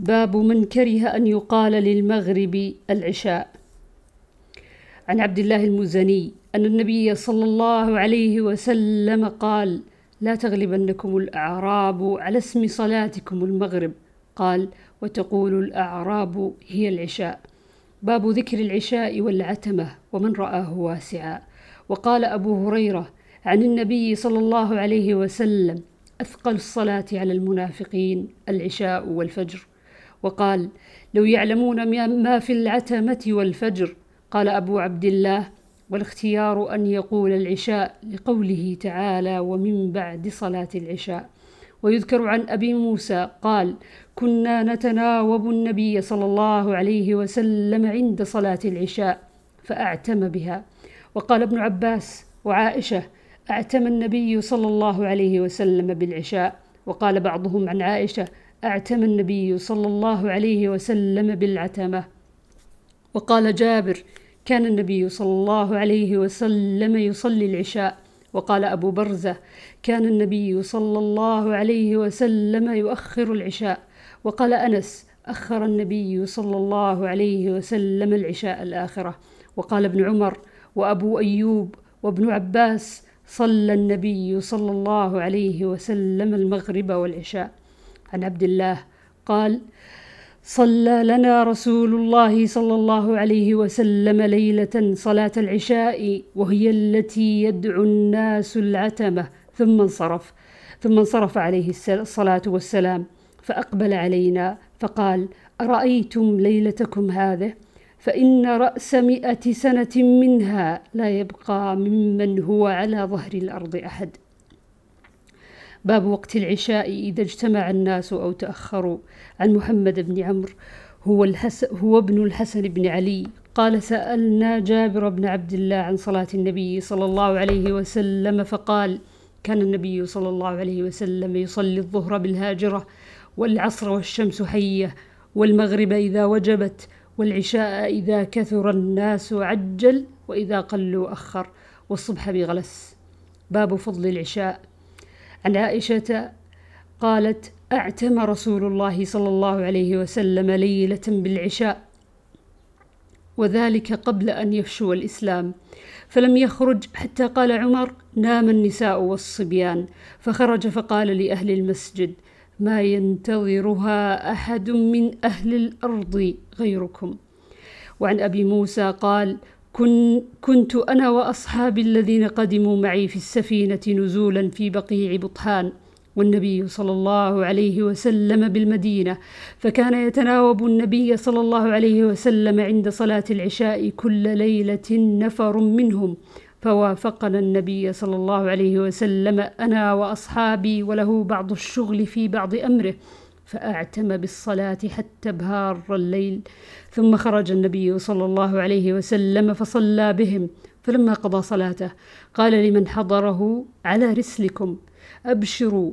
باب من كره أن يقال للمغرب العشاء. عن عبد الله المزني أن النبي صلى الله عليه وسلم قال لا تغلبنكم الأعراب على اسم صلاتكم المغرب قال وتقول الأعراب هي العشاء باب ذكر العشاء والعتمة ومن رآه واسعا. وقال أبو هريرة عن النبي صلى الله عليه وسلم أثقل الصلاة على المنافقين العشاء والفجر وقال لو يعلمون ما في العتمة والفجر قال أبو عبد الله والاختيار أن يقول العشاء لقوله تعالى ومن بعد صلاة العشاء. ويذكر عن أبي موسى قال كنا نتناوب النبي صلى الله عليه وسلم عند صلاة العشاء فأعتم بها. وقال ابن عباس وعائشة أعتم النبي صلى الله عليه وسلم بالعشاء. وقال بعضهم عن عائشة أعتم النبي صلى الله عليه وسلم بالعتمة. وقال جابر كان النبي صلى الله عليه وسلم يصلي العشاء. وقال أبو برزة كان النبي صلى الله عليه وسلم يؤخر العشاء. وقال أنس أخر النبي صلى الله عليه وسلم العشاء الآخرة. وقال ابن عمر وأبو أيوب وابن عباس صلى النبي صلى الله عليه وسلم المغرب والعشاء. عن عبد الله قال صلى لنا رسول الله صلى الله عليه وسلم ليلة صلاة العشاء وهي التي يدعو الناس العتمة. ثم انصرف. ثم انصرف عليه الصلاة والسلام. فأقبل علينا فقال أرأيتم ليلتكم هذه؟ فإن رأس مائه سنة منها لا يبقى ممن هو على ظهر الأرض أحد. باب وقت العشاء إذا اجتمع الناس أو تأخروا. عن محمد بن عمرو هو, الحس هو ابن الحسن بن علي. قال سألنا جابر بن عبد الله عن صلاة النبي صلى الله عليه وسلم فقال كان النبي صلى الله عليه وسلم يصلي الظهر بالهاجرة والعصر والشمس حية والمغرب إذا وجبت والعشاء إذا كثر الناس عجل وإذا قلوا أخر والصبح بغلس. باب فضل العشاء. عن عائشة قالت أعتم رسول الله صلى الله عليه وسلم ليلة بالعشاء وذلك قبل أن يفشو الإسلام. فلم يخرج حتى قال عمر نام النساء والصبيان. فخرج فقال لأهل المسجد ما ينتظرها أحد من أهل الأرض غيركم. وعن أبي موسى قال كن كنت أنا وأصحابي الذين قدموا معي في السفينة نزولا في بقيع بطحان والنبي صلى الله عليه وسلم بالمدينة. فكان يتناوب النبي صلى الله عليه وسلم عند صلاة العشاء كل ليلة نفر منهم. فوافقنا النبي صلى الله عليه وسلم أنا وأصحابي وله بعض الشغل في بعض أمره. فأعتم بالصلاة حتى بهار الليل. ثم خرج النبي صلى الله عليه وسلم فصلى بهم فلما قضى صلاته قال لمن حضره على رسلكم أبشروا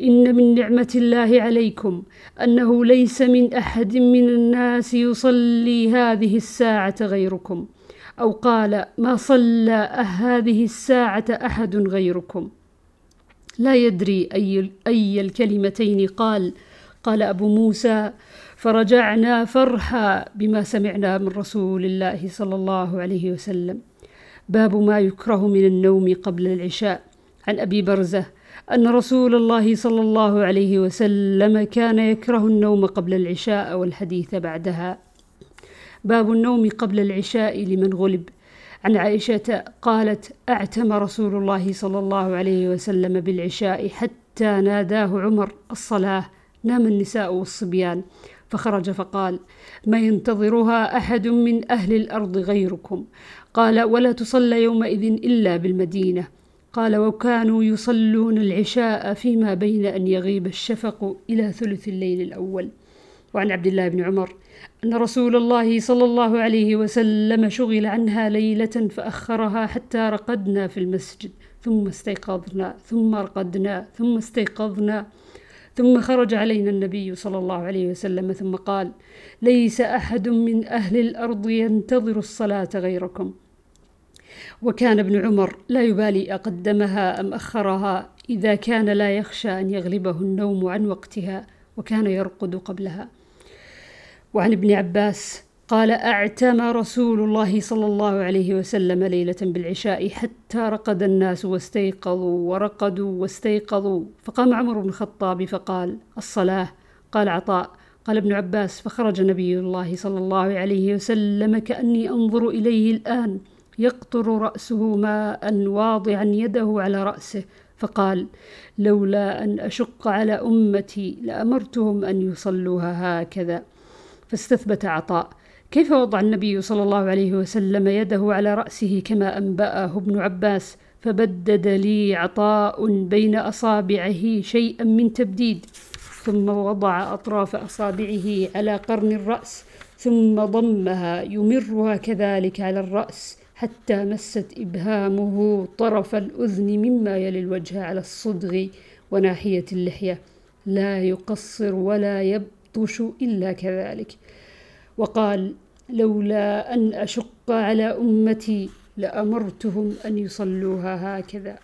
إن من نعمة الله عليكم أنه ليس من أحد من الناس يصلي هذه الساعة غيركم أو قال ما صلى هذه الساعة أحد غيركم. لا يدري أي, أي الكلمتين قال قال أبو موسى فرجعنا فرحا بما سمعنا من رسول الله صلى الله عليه وسلم. باب ما يكره من النوم قبل العشاء. عن أبي برزة أن رسول الله صلى الله عليه وسلم كان يكره النوم قبل العشاء والحديث بعدها. باب النوم قبل العشاء لمن غلب. عن عائشة قالت أعتم رسول الله صلى الله عليه وسلم بالعشاء حتى ناداه عمر الصلاة نام النساء والصبيان. فخرج فقال ما ينتظرها أحد من أهل الأرض غيركم. قال ولا تصلى يومئذ إلا بالمدينة. قال وكانوا يصلون العشاء فيما بين أن يغيب الشفق إلى ثلث الليل الأول. وعن عبد الله بن عمر أن رسول الله صلى الله عليه وسلم شغل عنها ليلة فأخرها حتى رقدنا في المسجد ثم استيقظنا ثم رقدنا ثم استيقظنا. ثم خرج علينا النبي صلى الله عليه وسلم ثم قال ليس أحد من أهل الأرض ينتظر الصلاة غيركم. وكان ابن عمر لا يبالي أقدمها أم أخرها إذا كان لا يخشى أن يغلبه النوم عن وقتها وكان يرقد قبلها. وعن ابن عباس قال أعتم رسول الله صلى الله عليه وسلم ليلة بالعشاء حتى رقد الناس واستيقظوا ورقدوا واستيقظوا. فقام عمر بن الخطاب فقال الصلاة. قال عطاء. قال ابن عباس. فخرج نبي الله صلى الله عليه وسلم كأني أنظر إليه الآن. يقطر رأسه ماء واضعا يده على رأسه. فقال لولا أن أشق على أمتي لأمرتهم أن يصلوها هكذا. فاستثبت عطاء. كيف وضع النبي صلى الله عليه وسلم يده على رأسه كما أنبأه ابن عباس؟ فبدد لي عطاء بين أصابعه شيئا من تبديد. ثم وضع أطراف أصابعه على قرن الرأس ثم ضمها يمرها كذلك على الرأس حتى مست إبهامه طرف الأذن مما يلي الوجه على الصدغ وناحية اللحية. لا يقصر ولا يبطش إلا كذلك. وقال لولا أن أشق على أمتي لأمرتهم أن يصلوها هكذا.